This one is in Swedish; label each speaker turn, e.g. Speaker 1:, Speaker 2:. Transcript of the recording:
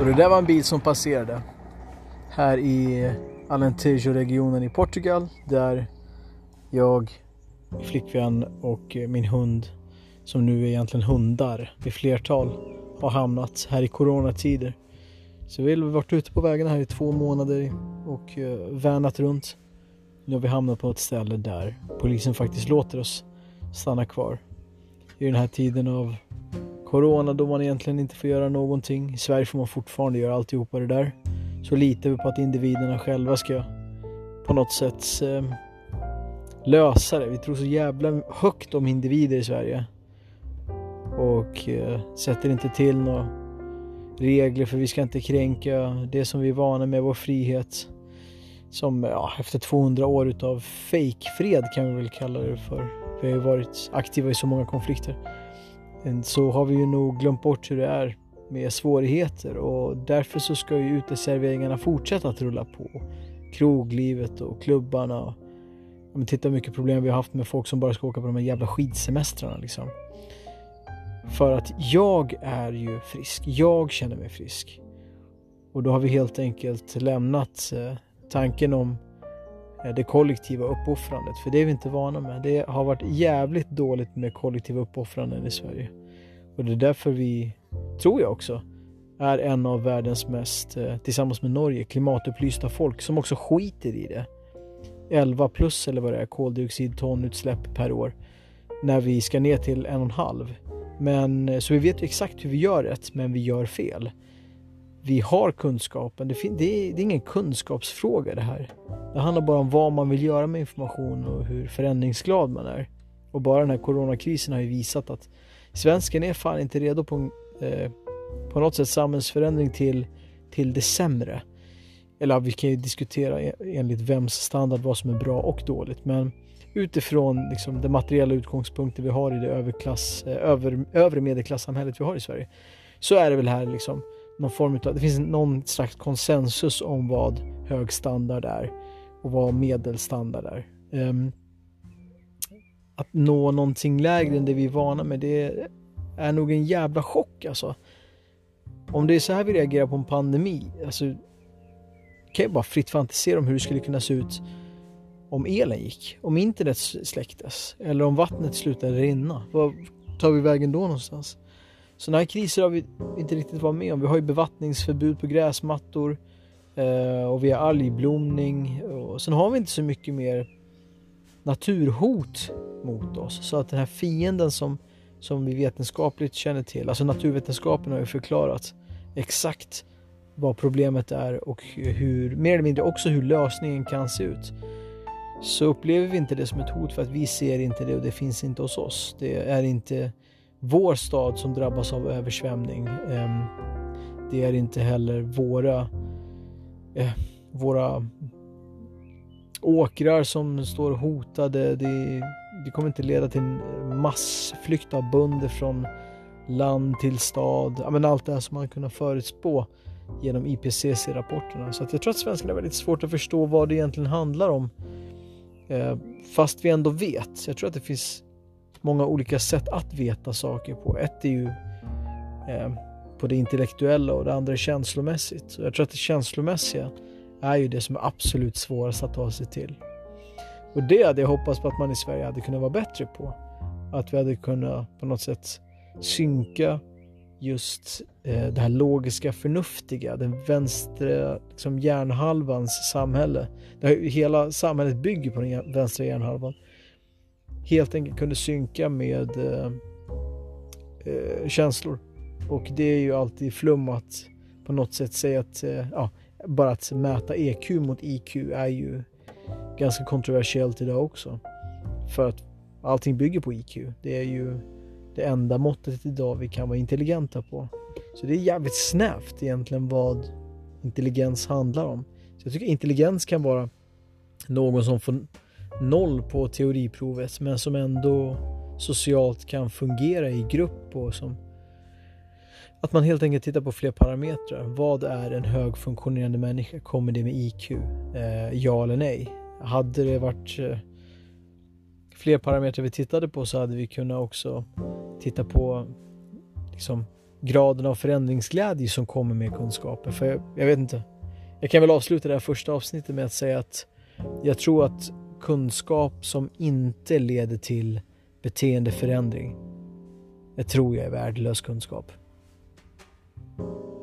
Speaker 1: Och det där var en bil som passerade här i Alentejo-regionen i Portugal där jag, flickvän och eh, min hund som nu är egentligen hundar vid flertal har hamnat här i coronatider. Så vi har varit ute på vägarna här i två månader och eh, vänat runt. Nu har vi hamnat på ett ställe där polisen faktiskt låter oss stanna kvar. I den här tiden av Corona då man egentligen inte får göra någonting. I Sverige får man fortfarande göra alltihopa det där. Så litar vi på att individerna själva ska på något sätt eh, lösa det. Vi tror så jävla högt om individer i Sverige. Och eh, sätter inte till några regler för vi ska inte kränka det som vi är vana med, vår frihet. Som ja, efter 200 år utav fake-fred kan vi väl kalla det för. Vi har ju varit aktiva i så många konflikter så har vi ju nog glömt bort hur det är med svårigheter och därför så ska ju uteserveringarna fortsätta att rulla på. Kroglivet och klubbarna. Och, titta hur mycket problem vi har haft med folk som bara ska åka på de här jävla skidsemestrarna liksom. För att jag är ju frisk. Jag känner mig frisk. Och då har vi helt enkelt lämnat eh, tanken om Eh, det kollektiva uppoffrandet. För det är vi inte vana med. Det har varit jävligt dåligt med kollektiva uppoffranden i Sverige. Och det är därför vi, tror jag också, är en av världens mest, eh, tillsammans med Norge, klimatupplysta folk som också skiter i det. 11 plus eller vad det är koldioxidtonutsläpp per år när vi ska ner till en och en halv. Men eh, så vi vet ju exakt hur vi gör rätt, men vi gör fel vi har kunskapen. Det, det, är, det är ingen kunskapsfråga det här. Det handlar bara om vad man vill göra med information och hur förändringsglad man är. Och bara den här coronakrisen har ju visat att svensken är fan inte redo på, eh, på något sätt samhällsförändring till, till det sämre. Eller vi kan ju diskutera e-, enligt vems standard vad som är bra och dåligt. Men utifrån liksom, den materiella utgångspunkter vi har i det överklass, eh, över, övre medelklassamhället vi har i Sverige. Så är det väl här liksom någon form av, det finns någon slags konsensus om vad hög standard är och vara medelstandard där. Um, att nå någonting lägre än det vi är vana med, det är nog en jävla chock alltså. Om det är så här vi reagerar på en pandemi, alltså kan jag bara fritt fantisera om hur det skulle kunna se ut om elen gick, om internet släcktes eller om vattnet slutade rinna. Var tar vi vägen då någonstans? Sådana här kriser har vi inte riktigt varit med om. Vi har ju bevattningsförbud på gräsmattor eh, Eh, och vi har algblomning. Och sen har vi inte så mycket mer naturhot mot oss. Så att den här fienden som, som vi vetenskapligt känner till, alltså naturvetenskapen har ju förklarat exakt vad problemet är och hur, mer eller mindre också hur lösningen kan se ut. Så upplever vi inte det som ett hot för att vi ser inte det och det finns inte hos oss. Det är inte vår stad som drabbas av översvämning. Ehm, det är inte heller våra, eh, våra åkrar som står hotade. Det, det kommer inte leda till massflykt av bönder från land till stad. men allt det här som man kunnat förutspå genom IPCC-rapporterna. Så att jag tror att svenskarna är väldigt svårt att förstå vad det egentligen handlar om. Eh, fast vi ändå vet. Jag tror att det finns många olika sätt att veta saker på. Ett är ju eh, på det intellektuella och det andra är känslomässigt. Och jag tror att det känslomässiga är ju det som är absolut svårast att ta sig till. Och det hade jag hoppats på att man i Sverige hade kunnat vara bättre på. Att vi hade kunnat på något sätt synka just eh, det här logiska förnuftiga, den vänstra liksom, hjärnhalvans samhälle. Det här, hela samhället bygger på den vänstra hjärnhalvan helt enkelt kunde synka med eh, eh, känslor. Och det är ju alltid flum att på något sätt säga att, eh, ja, bara att mäta EQ mot IQ är ju ganska kontroversiellt idag också. För att allting bygger på IQ. Det är ju det enda måttet idag vi kan vara intelligenta på. Så det är jävligt snävt egentligen vad intelligens handlar om. Så jag tycker intelligens kan vara någon som får noll på teoriprovet men som ändå socialt kan fungera i grupp och som att man helt enkelt tittar på fler parametrar. Vad är en högfunktionerande människa? Kommer det med IQ? Eh, ja eller nej? Hade det varit eh, fler parametrar vi tittade på så hade vi kunnat också titta på liksom, graden av förändringsglädje som kommer med kunskapen. För jag, jag vet inte. Jag kan väl avsluta det här första avsnittet med att säga att jag tror att kunskap som inte leder till beteendeförändring, det tror jag är värdelös kunskap. you.